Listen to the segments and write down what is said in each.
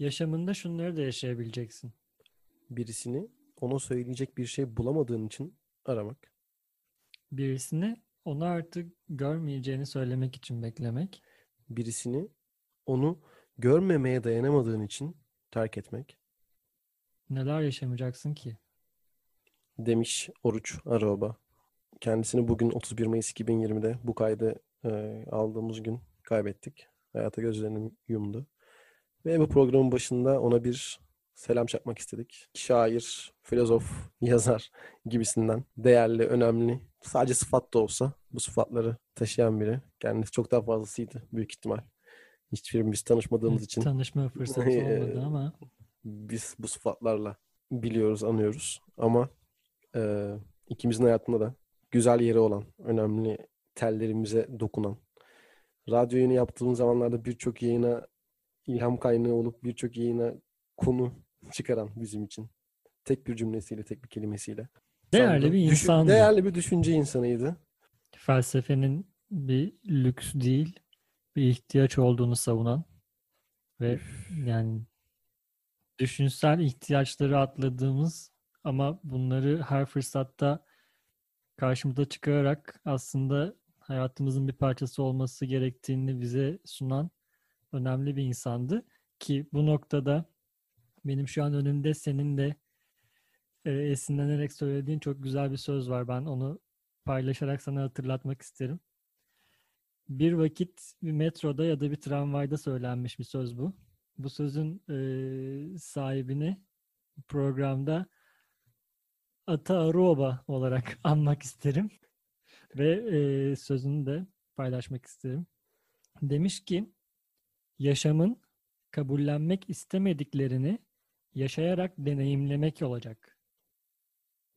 yaşamında şunları da yaşayabileceksin. Birisini ona söyleyecek bir şey bulamadığın için aramak. Birisini onu artık görmeyeceğini söylemek için beklemek. Birisini onu görmemeye dayanamadığın için terk etmek. Neler yaşamayacaksın ki? Demiş Oruç Aroba. Kendisini bugün 31 Mayıs 2020'de bu kaydı e, aldığımız gün kaybettik. Hayata gözlerini yumdu. Ve bu programın başında ona bir selam çakmak istedik. Şair, filozof, yazar gibisinden değerli, önemli, sadece sıfat da olsa bu sıfatları taşıyan biri. Kendisi çok daha fazlasıydı büyük ihtimal. Hiçbirimiz tanışmadığımız için. Tanışma fırsatı olmadı ama. Biz bu sıfatlarla biliyoruz, anıyoruz. Ama e, ikimizin hayatında da güzel yeri olan, önemli tellerimize dokunan, radyo yayını yaptığımız zamanlarda birçok yayına ilham kaynağı olup birçok yayına konu çıkaran bizim için. Tek bir cümlesiyle, tek bir kelimesiyle. Değerli Sandım. bir insandı. değerli bir düşünce insanıydı. Felsefenin bir lüks değil, bir ihtiyaç olduğunu savunan ve yani düşünsel ihtiyaçları atladığımız ama bunları her fırsatta karşımıza çıkararak aslında hayatımızın bir parçası olması gerektiğini bize sunan önemli bir insandı. Ki bu noktada benim şu an önümde senin de e, esinlenerek söylediğin çok güzel bir söz var. Ben onu paylaşarak sana hatırlatmak isterim. Bir vakit bir metroda ya da bir tramvayda söylenmiş bir söz bu. Bu sözün e, sahibini programda Ata Aruoba olarak anmak isterim. Ve e, sözünü de paylaşmak isterim. Demiş ki, yaşamın kabullenmek istemediklerini yaşayarak deneyimlemek olacak.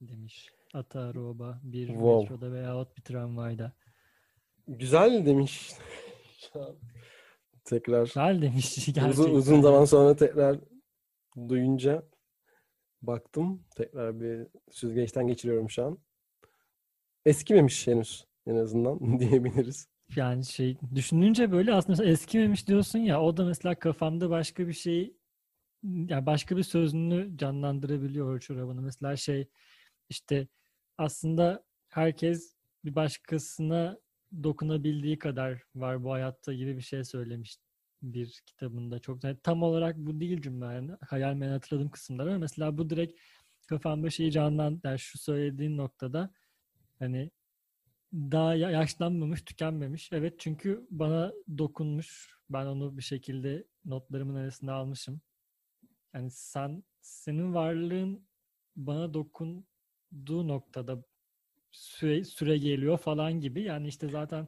Demiş Ata Aruoba bir Wow. metroda veyahut bir tramvayda. Güzel demiş. tekrar Güzel demiş uzun, gerçekten. uzun zaman sonra tekrar duyunca baktım. Tekrar bir süzgeçten geçiriyorum şu an. Eskimemiş henüz en azından diyebiliriz. Yani şey düşününce böyle aslında eskimemiş diyorsun ya o da mesela kafamda başka bir şey yani başka bir sözünü canlandırabiliyor çorabını. Mesela şey işte aslında herkes bir başkasına dokunabildiği kadar var bu hayatta gibi bir şey söylemiş bir kitabında. Çok yani tam olarak bu değil cümle yani hayal meyal hatırladığım kısımlar ama mesela bu direkt kafamda şeyi canlan yani şu söylediğin noktada hani daha ya- yaşlanmamış, tükenmemiş. Evet çünkü bana dokunmuş. Ben onu bir şekilde notlarımın arasında almışım. Yani sen senin varlığın bana dokunduğu noktada süre, süre geliyor falan gibi. Yani işte zaten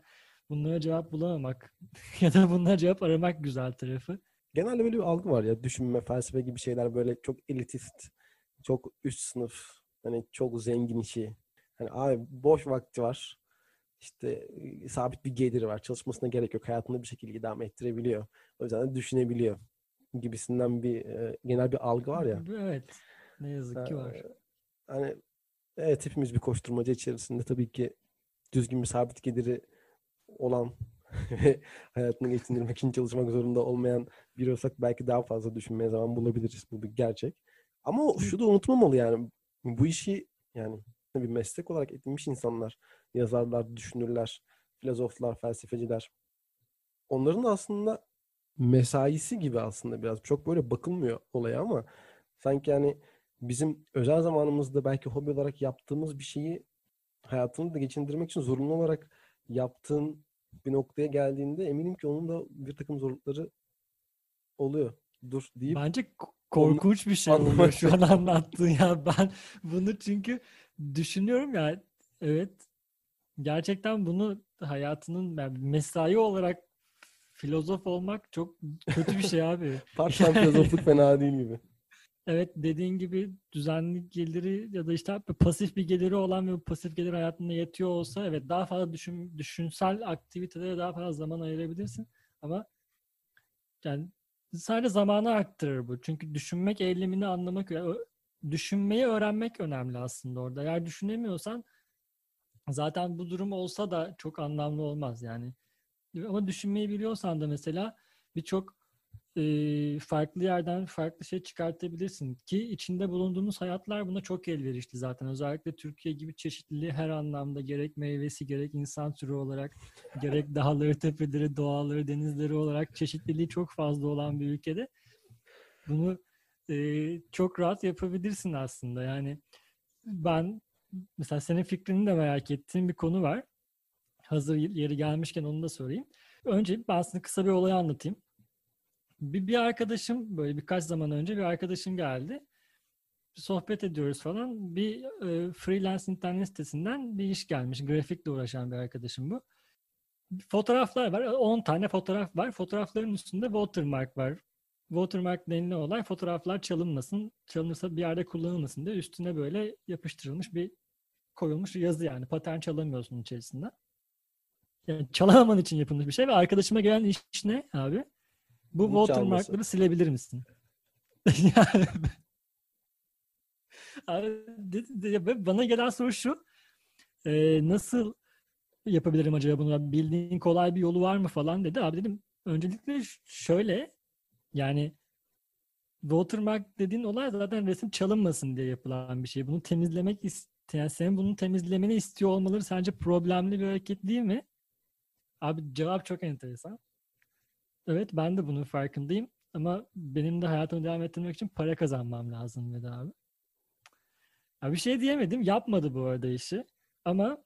bunlara cevap bulamamak ya da bunlara cevap aramak güzel tarafı. Genelde böyle bir algı var ya düşünme, felsefe gibi şeyler böyle çok elitist, çok üst sınıf, hani çok zengin işi. Hani abi boş vakti var. İşte sabit bir geliri var. Çalışmasına gerek yok. Hayatını bir şekilde idame ettirebiliyor. O yüzden de düşünebiliyor gibisinden bir e, genel bir algı var ya. Evet. Ne yazık ki var. Hani evet hepimiz bir koşturmaca içerisinde tabii ki düzgün bir sabit geliri olan ve hayatını geçindirmek için çalışmak zorunda olmayan biri olsak belki daha fazla düşünmeye zaman bulabiliriz. Bu bir gerçek. Ama şu da unutmamalı yani bu işi yani bir meslek olarak edinmiş insanlar, yazarlar, düşünürler, filozoflar, felsefeciler. Onların da aslında mesaisi gibi aslında biraz çok böyle bakılmıyor olaya ama sanki yani bizim özel zamanımızda belki hobi olarak yaptığımız bir şeyi hayatını da geçindirmek için zorunlu olarak yaptığın bir noktaya geldiğinde eminim ki onun da bir takım zorlukları oluyor. Dur deyip Bence korkunç bir şey oluyor şu an anlattığın ya ben bunu çünkü düşünüyorum ya evet gerçekten bunu hayatının yani mesai olarak filozof olmak çok kötü bir şey abi. part-time filozofluk fena değil gibi. Evet dediğin gibi düzenli geliri ya da işte pasif bir geliri olan ve bu pasif gelir hayatında yetiyor olsa evet daha fazla düşün, düşünsel aktivitelere daha fazla zaman ayırabilirsin ama yani sadece zamanı arttırır bu. Çünkü düşünmek eylemini anlamak düşünmeyi öğrenmek önemli aslında orada. Eğer düşünemiyorsan zaten bu durum olsa da çok anlamlı olmaz yani. Ama düşünmeyi biliyorsan da mesela birçok e, farklı yerden farklı şey çıkartabilirsin ki içinde bulunduğumuz hayatlar buna çok elverişli zaten. Özellikle Türkiye gibi çeşitliliği her anlamda gerek meyvesi gerek insan türü olarak gerek dağları, tepeleri, doğaları, denizleri olarak çeşitliliği çok fazla olan bir ülkede bunu e, çok rahat yapabilirsin aslında. Yani ben mesela senin fikrini de merak ettiğim bir konu var. Hazır yeri gelmişken onu da sorayım. Önce ben aslında kısa bir olayı anlatayım. Bir, bir arkadaşım böyle birkaç zaman önce bir arkadaşım geldi. Sohbet ediyoruz falan. Bir e, freelance internet sitesinden bir iş gelmiş. Grafikle uğraşan bir arkadaşım bu. Fotoğraflar var. 10 tane fotoğraf var. Fotoğrafların üstünde watermark var. Watermark denilen olay fotoğraflar çalınmasın. Çalınırsa bir yerde kullanılmasın diye üstüne böyle yapıştırılmış bir koyulmuş yazı yani. Patern çalamıyorsun içerisinde. Yani çalamaman için yapılmış bir şey ve arkadaşıma gelen iş ne abi? Bu watermarkları silebilir misin? yani, abi, bana gelen soru şu. e, nasıl yapabilirim acaba bunu? Bildiğin kolay bir yolu var mı falan dedi. Abi dedim öncelikle şöyle yani watermark dediğin olay zaten resim çalınmasın diye yapılan bir şey. Bunu temizlemek yani senin bunu temizlemeni istiyor olmaları sence problemli bir hareket değil mi? Abi cevap çok enteresan. Evet ben de bunun farkındayım. Ama benim de hayatımı devam ettirmek için para kazanmam lazım dedi abi. Ya bir şey diyemedim. Yapmadı bu arada işi. Ama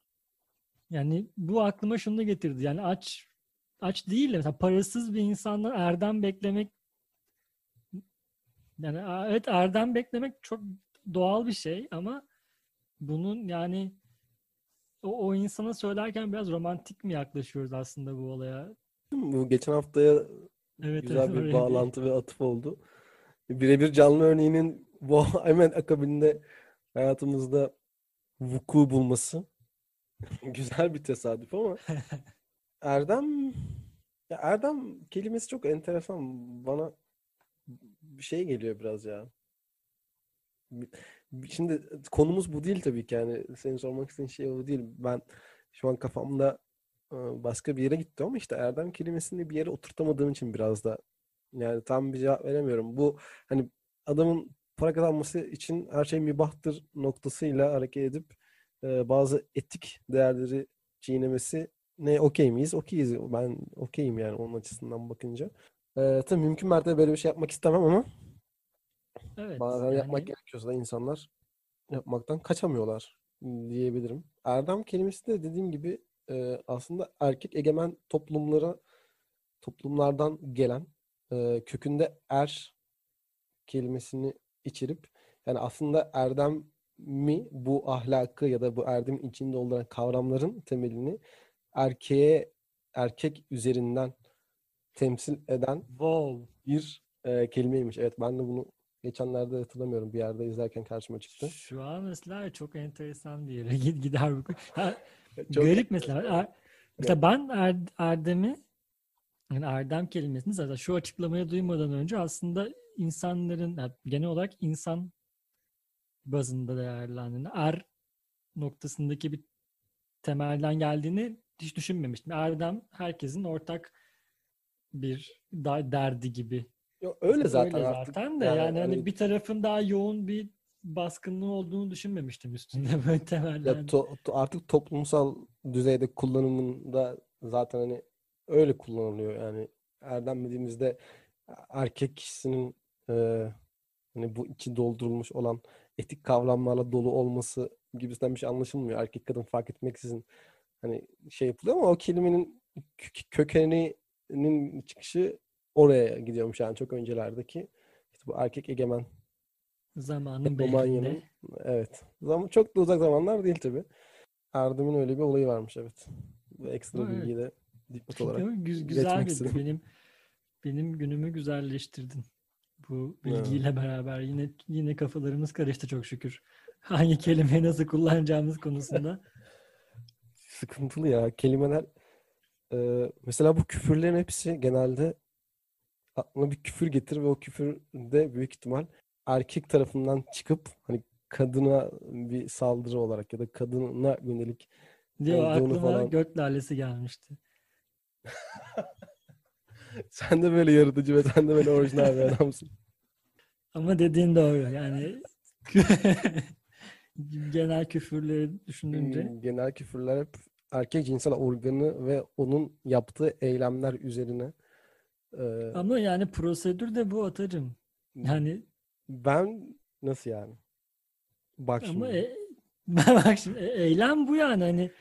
yani bu aklıma şunu da getirdi. Yani aç aç değil de mesela parasız bir insandan erdem beklemek yani evet erdem beklemek çok doğal bir şey ama bunun yani o, o insana söylerken biraz romantik mi yaklaşıyoruz aslında bu olaya? Bu geçen haftaya Evet, güzel evet, bir bağlantı ve atıf oldu. Birebir canlı örneğinin bu hemen akabinde hayatımızda vuku bulması güzel bir tesadüf ama Erdem ya Erdem kelimesi çok enteresan. Bana bir şey geliyor biraz ya. Şimdi konumuz bu değil tabii ki yani senin sormak istediğin şey o değil. Ben şu an kafamda başka bir yere gitti ama işte erdem kelimesini bir yere oturtamadığım için biraz da yani tam bir cevap veremiyorum. Bu hani adamın para kazanması için her şey mübahtır noktasıyla hareket edip e, bazı etik değerleri çiğnemesi ne okey miyiz? Okeyiz. Ben okeyim yani onun açısından bakınca. E, tabii mümkün mertebe böyle bir şey yapmak istemem ama Evet, Bazen yapmak yani gerekiyorsa da insanlar yapmaktan kaçamıyorlar diyebilirim. Erdem kelimesi de dediğim gibi e, aslında erkek egemen toplumlara toplumlardan gelen e, kökünde er kelimesini içerip yani aslında erdem mi bu ahlakı ya da bu erdemin içinde olan kavramların temelini erkeğe erkek üzerinden temsil eden wow. bir e, kelimeymiş. Evet ben de bunu geçenlerde hatırlamıyorum bir yerde izlerken karşıma çıktı. Şu an mesela çok enteresan bir yere gid- gider bu. Çok garip mesela. Er- mesela ben er- Erdem'i yani Erdem kelimesini zaten şu açıklamayı duymadan önce aslında insanların yani genel olarak insan bazında değerlendiğini er noktasındaki bir temelden geldiğini hiç düşünmemiştim. Erdem herkesin ortak bir derdi gibi Yo, öyle zaten Öyle artık. zaten de Yani yani, hani hani- bir tarafın daha yoğun bir baskınlığı olduğunu düşünmemiştim üstünde böyle Ya temelden. to- to- artık toplumsal düzeyde kullanımında zaten hani öyle kullanılıyor yani erdem dediğimizde erkek kişisinin e, hani bu içi doldurulmuş olan etik kavramlarla dolu olması gibisinden bir şey anlaşılmıyor. Erkek kadın fark etmeksizin hani şey yapılıyor ama o kelimenin kö- kökeninin çıkışı oraya gidiyormuş yani çok öncelerdeki işte bu erkek egemen Zamanın Romanyanın evet. Zaman çok da uzak zamanlar değil tabii. Erdem'in öyle bir olayı varmış evet. Bu ekstra Evet. bilgiyi de dipnot olarak Değil mi? Gü- iletmek güzel istedim. benim benim günümü güzelleştirdin. Bu Evet. bilgiyle beraber yine yine kafalarımız karıştı çok şükür. Hangi kelimeyi nasıl kullanacağımız konusunda. Sıkıntılı ya. Kelimeler e, mesela bu küfürlerin hepsi genelde aklına bir küfür getir ve o küfür de büyük ihtimal erkek tarafından çıkıp hani kadına bir saldırı olarak ya da kadına yönelik Diyor aklıma falan göt lalesi gelmişti. Sen de böyle yaratıcı ve sen de böyle orijinal bir adamsın. Ama dediğin doğru. Yani genel küfürleri düşününce Hmm, Genel küfürler hep erkek cinsel organı ve onun yaptığı eylemler üzerine. Ee, ama yani prosedür de bu atacım. Yani ben nasıl yani? Bak ama şimdi. e, bak şimdi e- eylem bu yani hani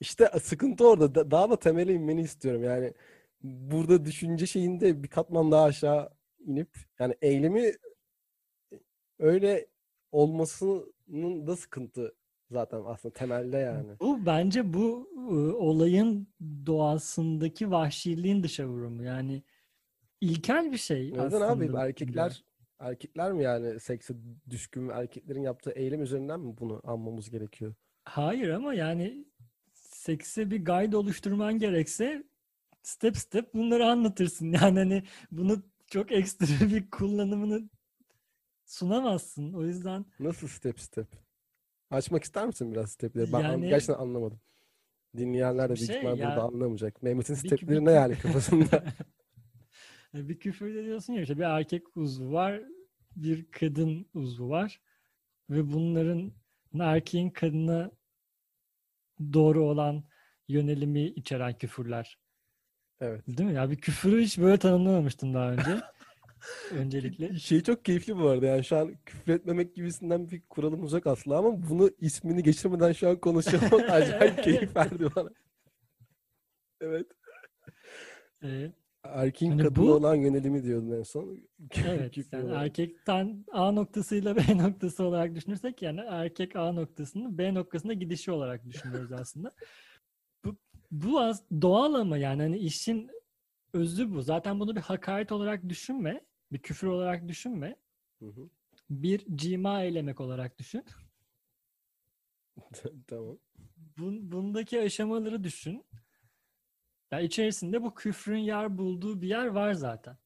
İşte sıkıntı orada. Da- Daha da temele inmeni istiyorum. Yani burada düşünce şeyinde bir katman daha aşağı inip yani eylemi öyle olmasının da sıkıntı zaten aslında temelde yani. bu bence bu e, olayın doğasındaki vahşiliğin dışa vurumu. Yani ilkel bir şey Neden aslında. abi erkekler erkekler mi yani sekse düşkün erkeklerin yaptığı eylem üzerinden mi bunu anmamız gerekiyor? Hayır ama yani sekse bir guide oluşturman gerekse step step bunları anlatırsın. Yani hani bunu çok ekstra bir kullanımını sunamazsın. O yüzden Nasıl step step? Açmak ister misin biraz stepleri? Ben an- Yani- gerçekten anlamadım. Dinleyenler de büyük şey ya- burada anlamayacak. Mehmet'in stepleri ne yani kafasında? Bir küfür ediyorsun ya işte bir erkek uzvu var, bir kadın uzvu var ve bunların erkeğin kadına doğru olan yönelimi içeren küfürler. Evet. Değil mi? Ya bir küfürü hiç böyle tanımlamamıştım daha önce. Öncelikle. Şey çok keyifli bu arada yani şu an küfür etmemek gibisinden bir kuralımız yok aslında ama bunu ismini geçirmeden şu an konuşuyor olmak acayip keyif verdi bana. Evet. Ee, Erkeğin Hani kadına bu- olan yönelimi diyordun en son. evet. Yani erkekten A noktasıyla B noktası olarak düşünürsek yani erkek A noktasını B noktasına gidişi olarak düşünüyoruz aslında. Bu, bu az doğal ama yani hani işin özü bu. Zaten bunu bir hakaret olarak düşünme. Bir küfür olarak düşünme. Hı hı. Bir cima eylemek olarak düşün. Tamam. Bun, bundaki aşamaları düşün. Ya içerisinde bu küfrün yer bulduğu bir yer var zaten.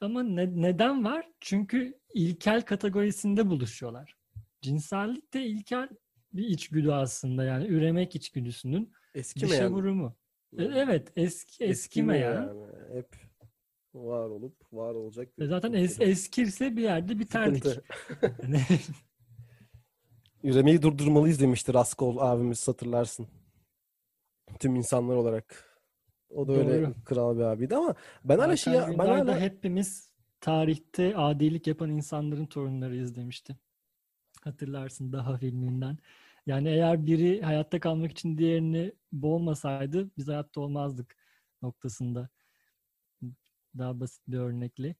Ama ne- neden var? Çünkü ilkel kategorisinde buluşuyorlar. Cinsellik de ilkel bir içgüdü aslında yani üremek içgüdüsünün dışa Eskimeyen. vurumu. E, yani. Evet eski eskimeyen. yani. Hep var olup var olacak E bir Zaten es, eskirse bir yerde biterdik. Yani Üremeyi durdurmalıyız demişti Raskol abimiz hatırlarsın. Tüm insanlar olarak. O da öyle Doğru. kral bir abiydi ama ben hala şey ben hala hepimiz tarihte adilik yapan insanların torunlarıyız demişti. Hatırlarsın daha filminden. Yani eğer biri hayatta kalmak için diğerini boğmasaydı biz hayatta olmazdık noktasında. Daha basit bir örnekle.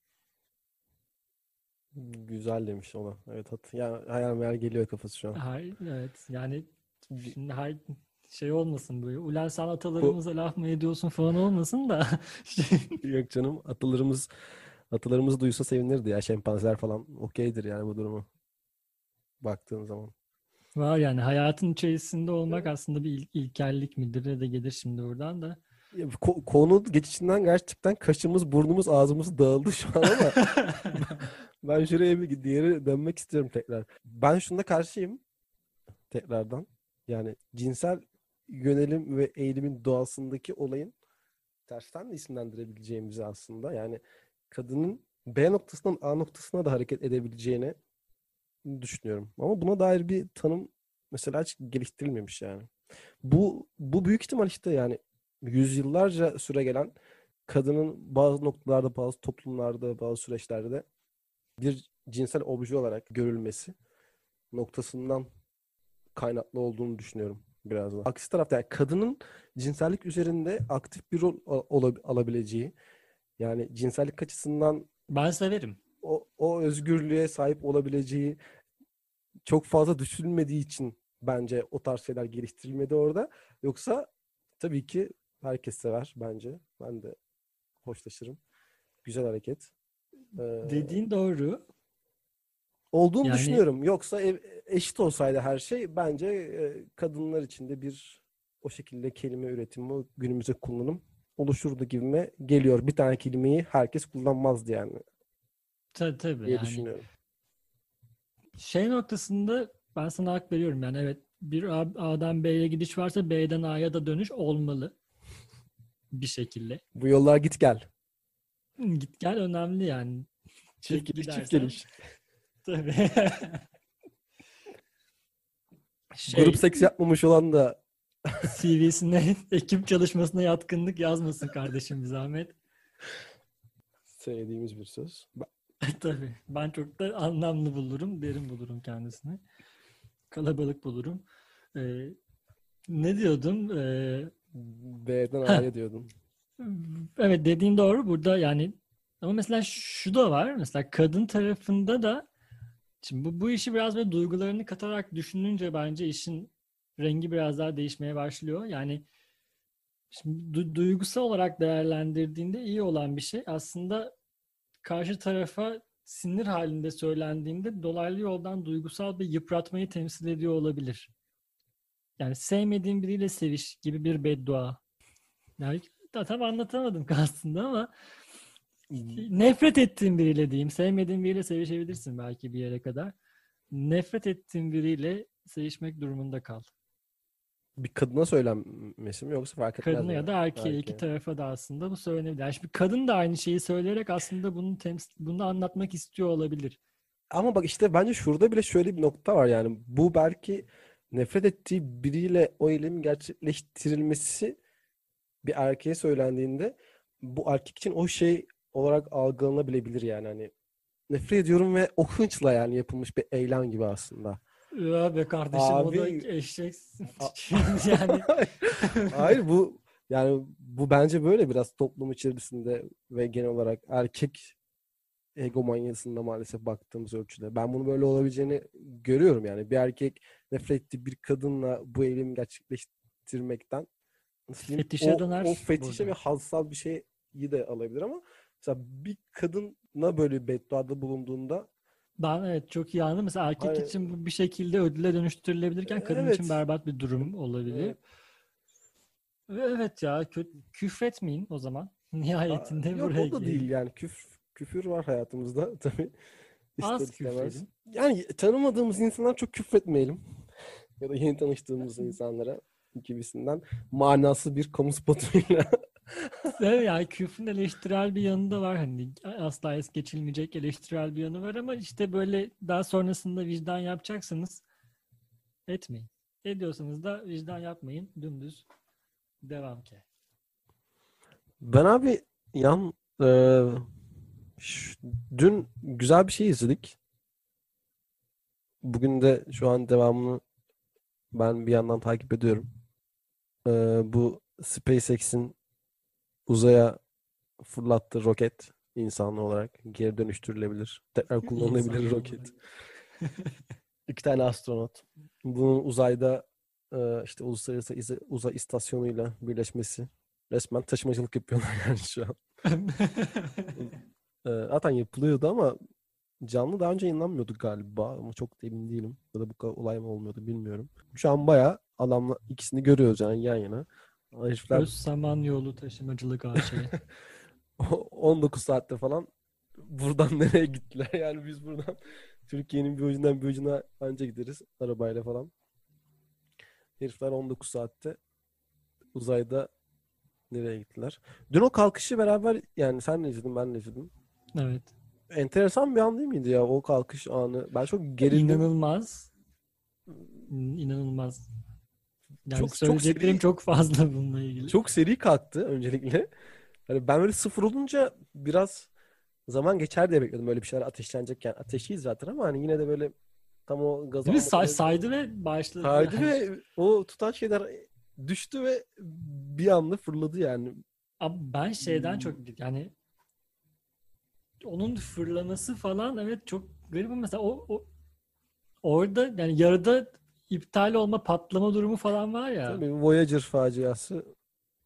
güzel demiş ona. Evet hat yani hayal meyal geliyor kafası şu an. Hayır, evet yani şimdi hay şey olmasın böyle. Ulan sen atalarımıza laf mı ediyorsun falan olmasın da. Yok canım atalarımız atalarımız duysa sevinirdi ya şempanzeler falan okeydir yani bu durumu. Baktığın zaman. Var yani hayatın içerisinde olmak aslında bir il- ilkellik midir de gelir şimdi oradan da. Ya, ko- konu geçişinden gerçekten kaşımız, burnumuz, ağzımız dağıldı şu an ama ben şuraya bir diğeri dönmek istiyorum tekrar. Ben şunda karşıyım tekrardan. Yani cinsel yönelim ve eğilimin doğasındaki olayın tersten de isimlendirebileceğimizi aslında. Yani kadının B noktasından A noktasına da hareket edebileceğini düşünüyorum. Ama buna dair bir tanım mesela hiç geliştirilmemiş yani. Bu bu büyük ihtimal işte yani yüzyıllarca süre gelen kadının bazı noktalarda, bazı toplumlarda, bazı süreçlerde bir cinsel obje olarak görülmesi noktasından kaynaklı olduğunu düşünüyorum biraz da. Aksi tarafta yani kadının cinsellik üzerinde aktif bir rol alabileceği yani cinsellik açısından Ben severim. o, o özgürlüğe sahip olabileceği çok fazla düşünülmediği için bence o tarz şeyler geliştirilmedi orada. Yoksa tabii ki herkes sever bence. Ben de hoşlaşırım. Güzel hareket. Ee, Dediğin doğru. Olduğunu Yani- düşünüyorum. Yoksa ev- eşit olsaydı her şey bence e, kadınlar için de bir o şekilde kelime üretimi, günümüze kullanım oluşurdu gibime geliyor. Bir tane kelimeyi herkes kullanmazdı yani Ta- tabii diye yani. düşünüyorum. Şey noktasında ben sana hak veriyorum yani evet bir A'dan B'ye gidiş varsa B'den A'ya da dönüş olmalı. bir şekilde. Bu yollar git gel. Git gel önemli yani. Çift gidiş çift geliş. Tabii. şey, Grup seks yapmamış olan da CV'sine ekip çalışmasına yatkınlık yazmasın kardeşim bir zahmet. sevdiğimiz bir söz. Tabii. Ben çok da anlamlı bulurum, derin bulurum kendisini. Kalabalık bulurum. Ee, ne diyordum? Ee, B'den A'ya diyordun. evet dediğin doğru. Burada yani ama mesela şu da var. Mesela kadın tarafında da şimdi bu, bu işi biraz böyle duygularını katarak düşününce bence işin rengi biraz daha değişmeye başlıyor. Yani şimdi du- duygusal olarak değerlendirdiğinde iyi olan bir şey aslında karşı tarafa sinir halinde söylendiğinde dolaylı yoldan duygusal bir yıpratmayı temsil ediyor olabilir. Yani sevmediğin biriyle seviş gibi bir beddua. Yani tam anlatamadım aslında ama nefret ettiğin biriyle diyeyim. Sevmediğin biriyle sevişebilirsin belki bir yere kadar. Nefret ettiğin biriyle sevişmek durumunda kal. Bir kadına söylenmesi mi yoksa fark etmez Kadına ya da erkeğe iki Erkeğe. tarafa da aslında bu söylenebilir. Yani şimdi kadın da aynı şeyi söyleyerek aslında bunu temsil, bunu anlatmak istiyor olabilir. Ama bak işte bence şurada bile şöyle bir nokta var yani. Bu belki nefret ettiği biriyle o eylemin gerçekleştirilmesi bir erkeğe söylendiğinde bu erkek için o şey olarak algılanabilebilir yani hani nefret ediyorum ve o hınçla yani yapılmış bir eylem gibi aslında. Ya be kardeşim o da Abi- eşek. Yani Hayır bu yani bu bence böyle biraz toplum içerisinde ve genel olarak erkek egomanyasında maalesef baktığımız ölçüde. Ben bunu böyle olabileceğini görüyorum yani. Bir erkek nefret ettiği bir kadınla bu eylemi gerçekleştirmekten diyeyim, Fetişe o, döner o fetişe burada. ve hassal bir şeyi de alabilir ama mesela bir kadına böyle bedduada bulunduğunda ben evet çok iyi anladım. Mesela erkek Hayır. için bu bir şekilde ödüle dönüştürülebilirken kadın için Evet. berbat bir durum olabilir. Evet. Ve Evet ya kö- küfretmeyin o zaman. Nihayetinde Aa, yok buraya o da değil yani küfür, küfür var hayatımızda tabii. Az İster istemez. küfredin. Yani tanımadığımız insanlar çok küfretmeyelim. Ya da yeni tanıştığımız insanlara gibisinden manası bir kamu spotuyla. Yani küfrün eleştirel bir yanı da var. Hani asla es geçilmeyecek eleştirel bir yanı var ama işte böyle daha sonrasında vicdan yapacaksanız etmeyin. Ediyorsanız da vicdan yapmayın. Dümdüz devam ki. Ben abi yan e, dün güzel bir şey izledik. Bugün de şu an devamını ben bir yandan takip ediyorum. E, bu SpaceX'in uzaya fırlattığı roket insanlı olarak geri dönüştürülebilir. Tekrar kullanılabilir İnsanlı roket. İki tane astronot. Bunun uzayda e, işte uluslararası uzay istasyonuyla birleşmesi. Resmen taşımacılık yapıyorlar yani şu an. E, zaten yapılıyordu ama canlı daha önce yayınlanmıyordu galiba ama çok da emin değilim. Ya da bu kadar olay mı olmuyordu bilmiyorum. Şu an bayağı adamla ikisini görüyoruz yani yan yana. Herifler Öz Samanyolu Taşımacılık AŞ. 19 saatte falan buradan nereye gittiler? Yani biz buradan Türkiye'nin bir ucundan bir ucuna anca gideriz arabayla falan. Herifler 19 saatte uzayda nereye gittiler? Dün o kalkışı beraber yani sen de izledin ben de izledim. Evet. Enteresan bir an değil miydi ya o kalkış anı? Ben çok gerildim. İnanılmaz. İnanılmaz. Yani Çok- çok seri- çok fazla bununla ilgili. Çok seri kalktı öncelikle. Hani ben böyle sıfır olunca biraz zaman geçer diye bekliyordum böyle bir şeyler ateşlenecekken. Ateşiyiz zaten ama hani yine de böyle tam o gaz Değil Say- saydı ve başladı. Saydı Yani. ve o tutan şeyler düştü ve bir anda fırladı yani. Abi ben şeyden Hmm. çok yani onun fırlaması falan evet çok garip ama mesela o, o orada yani yarıda iptal olma patlama durumu falan var ya Tabii Voyager faciası.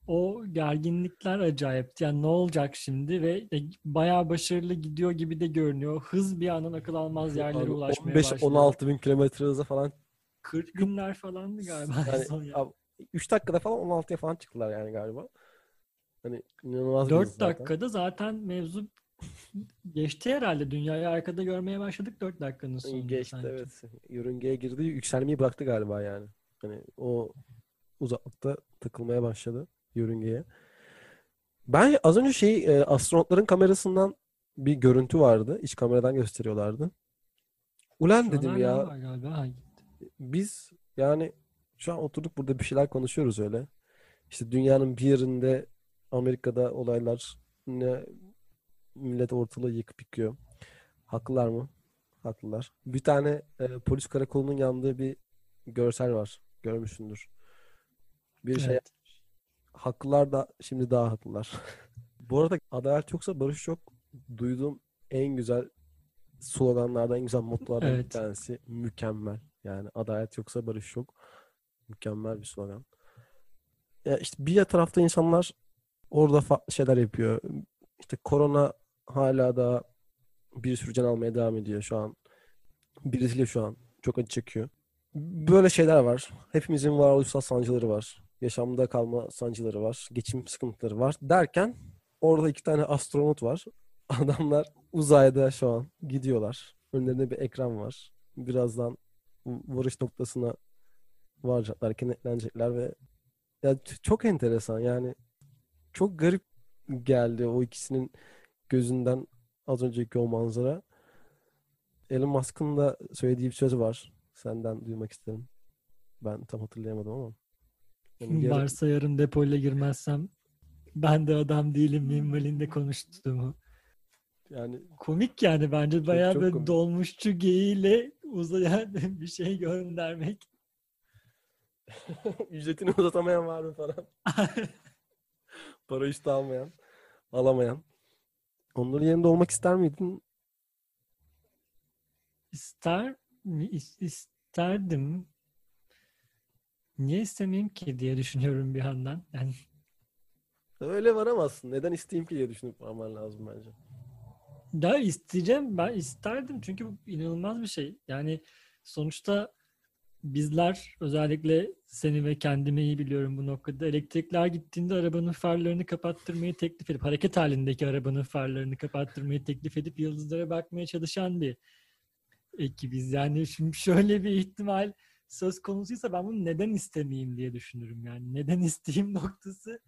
o gerginlikler acayip. Yani ne olacak şimdi ve e, bayağı başarılı gidiyor gibi de görünüyor. Hız bir anın akıl almaz yerlere Abi ulaşmaya başlıyor. 15-16 bin kilometre hıza falan. 40 günler falandı galiba Yani, abi, 3 dakikada falan 16'ya falan çıktılar yani galiba. Hani inanılmaz bir 4 hız zaten. dakikada zaten mevzu geçti herhalde. Dünyayı arkada görmeye başladık 4 dakikanın sonunda Geçti sanki. evet. Yörüngeye girdi. Yükselmeyi bıraktı galiba yani. Hani o uzaklıkta takılmaya başladı yörüngeye. Ben az önce şey e, astronotların kamerasından bir görüntü vardı. İç kameradan gösteriyorlardı. Ulan Şu dedim ya galiba. Biz yani şu an oturduk burada bir şeyler konuşuyoruz öyle. İşte dünyanın bir yerinde Amerika'da olaylar ne millet ortalığı yıkıp yıkıyor. Haklılar mı? Haklılar. Bir tane e, polis karakolunun yandığı bir görsel var. Görmüşsündür. Bir şey Evet. haklılar da şimdi daha haklılar. Bu arada adalet yoksa barış yok. Duyduğum en güzel sloganlardan, en güzel mottolardan bir Evet. tanesi. Mükemmel. Yani adalet yoksa barış yok. Mükemmel bir slogan. Ya işte bir tarafta insanlar orada farklı şeyler yapıyor. İşte korona hala da bir sürü can almaya devam ediyor şu an. Brezilya şu an çok acı çekiyor. Böyle şeyler var. Hepimizin varoluşsal sancıları var. Yaşamda kalma sancıları var. Geçim sıkıntıları var. Derken orada iki tane astronot var. Adamlar uzayda şu an gidiyorlar. Önlerinde bir ekran var. Birazdan varış noktasına varacaklar, kenetlenecekler ve ya çok enteresan yani çok garip geldi o ikisinin gözünden az önceki o manzara. Elon Musk'ın da söylediği bir söz var. Senden duymak isterim. Ben tam hatırlayamadım ama. Yani yarın- Varsa yarın depoyla girmezsem ben de adam değilim minvalinde konuştuğumu. yani Komik yani bence bayağı çok böyle komik. dolmuşçu geyiğiyle uzaya bir şey göndermek. ücretini uzatamayan var mı falan. Para üstü almayan, alamayan. Onların yerinde olmak ister miydin? İster mi? İs- isterdim. Niye istemeyeyim ki diye düşünüyorum bir yandan. Yani Öyle varamazsın. Neden isteyeyim ki diye düşünüp varman lazım bence. Ya isteyeceğim ben isterdim çünkü bu inanılmaz bir şey. Yani sonuçta bizler özellikle seni ve kendimi iyi biliyorum bu noktada. Elektrikler gittiğinde arabanın farlarını kapattırmayı teklif edip hareket halindeki arabanın farlarını kapattırmayı teklif edip yıldızlara bakmaya çalışan bir ekibiz. Yani şimdi şöyle bir ihtimal söz konusuysa ben bunu neden istemeyeyim diye düşünürüm yani. Neden isteyeyim noktası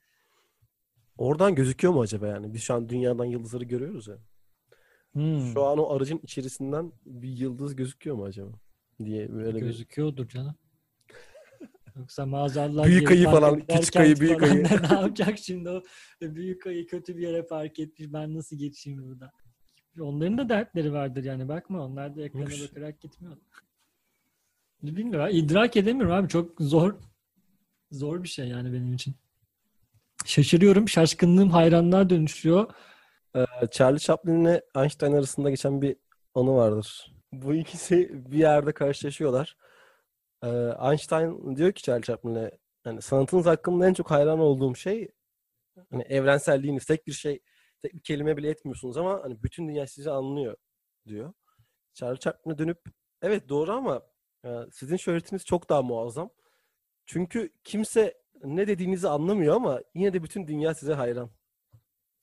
Oradan gözüküyor mu acaba yani? Biz şu an dünyadan yıldızları görüyoruz ya. Hmm, Şu an o aracın içerisinden bir yıldız gözüküyor mu acaba? Diye böyle bir gözüküyordur canım. Yoksa maazallah Büyük ayı falan, küçük ayı, büyük ayı. Ne, yapacak şimdi o büyük ayı kötü bir yere park etmiş ben nasıl geçeyim burada? Onların da dertleri vardır yani bakma onlar da ekrana bakarak gitmiyor. Bilmiyorum idrak edemiyorum abi çok zor zor bir şey yani benim için. Şaşırıyorum şaşkınlığım hayranlığa dönüşüyor. Ee, Charlie Chaplin ile Einstein arasında geçen bir anı vardır. Bu ikisi bir yerde karşılaşıyorlar. Ee, Einstein diyor ki Charlie Chaplin'e yani sanatınız hakkında en çok hayran olduğum şey hani evrenselliğiniz tek bir şey tek bir kelime bile etmiyorsunuz ama hani bütün dünya sizi anlıyor diyor. Charlie Chaplin'e dönüp evet doğru ama e, sizin şöhretiniz çok daha muazzam. Çünkü kimse ne dediğinizi anlamıyor ama yine de bütün dünya size hayran.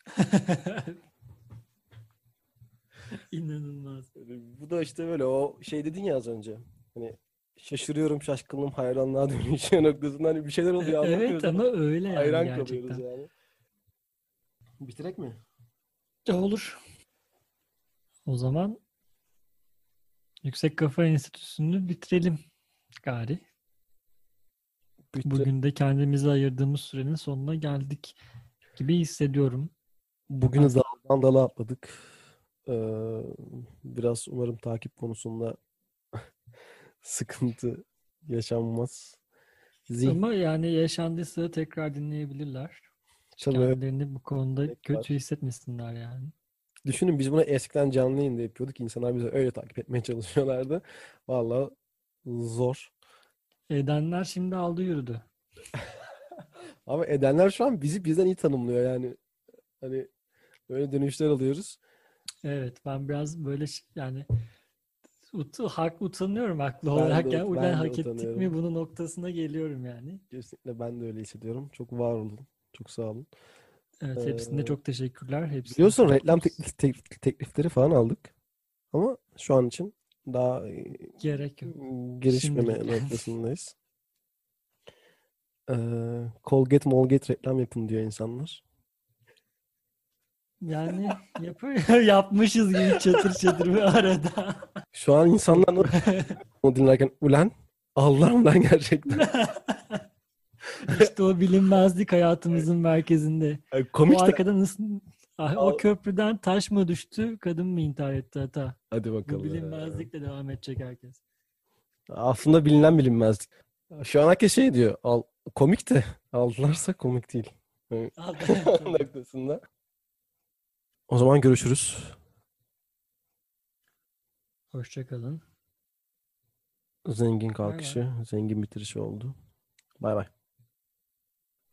İnanılmaz. Bu da işte böyle o şey dedin ya az önce. Hani şaşırıyorum, şaşkınlığım hayranlığa dönüşüyor noktasında hani bir şeyler oluyor Evet ama öyle yani hayran gerçekten. kalıyoruz yani. Bitirek mi? E, Olur. O zaman Yüksek Kafa Enstitüsü'nü bitirelim gari. Bitti. Bugün de kendimize ayırdığımız sürenin sonuna geldik gibi hissediyorum. Bugün daldan dala atladık. Ee, biraz umarım takip konusunda sıkıntı yaşanmaz. Zihin Ama yani yaşandıysa tekrar dinleyebilirler. tabii. Kendilerini bu konuda Tekrar. kötü hissetmesinler yani. Düşünün biz bunu eskiden canlı yayında yapıyorduk. İnsanlar bize öyle takip etmeye çalışıyorlardı. Vallahi zor. Edenler şimdi aldı yürüdü. Ama edenler şu an bizi bizden iyi tanımlıyor yani. Hani böyle dönüşler alıyoruz. Evet ben biraz böyle yani ut hak utanıyorum haklı Ben olarak de- yani ben hak ettik mi utanıyorum. bunun noktasına geliyorum yani. Kesinlikle ben de öyle hissediyorum. Çok var olun. Çok sağ olun. Evet hepsine Ee, çok teşekkürler. Hepsini Biliyorsun çok reklam teklif, teklif- teklifleri falan aldık. Ama şu an için daha gerek yok. gelişmeme Şimdilik. noktasındayız. Ee, Colgate Molgate reklam yapın diyor insanlar. Yani yapıyor, yapmışız gibi çatır çatır bir arada. Şu an insanlar onu dinlerken ulan Allah'ım lan gerçekten. İşte o bilinmezlik hayatımızın merkezinde. Ay, Bu Komik de. arkada nasıl... Ah, o köprüden taş mı düştü, kadın mı intihar etti hata? Hadi Bu bakalım. bilinmezlikle devam edecek herkes. Aslında bilinen bilinmezlik. Şu an herkes şey diyor. Al, komik de aldılarsa komik değil. Noktasında. O zaman görüşürüz. Hoşçakalın. Zengin bay. kalkışı, zengin bitirişi oldu. Bay bay.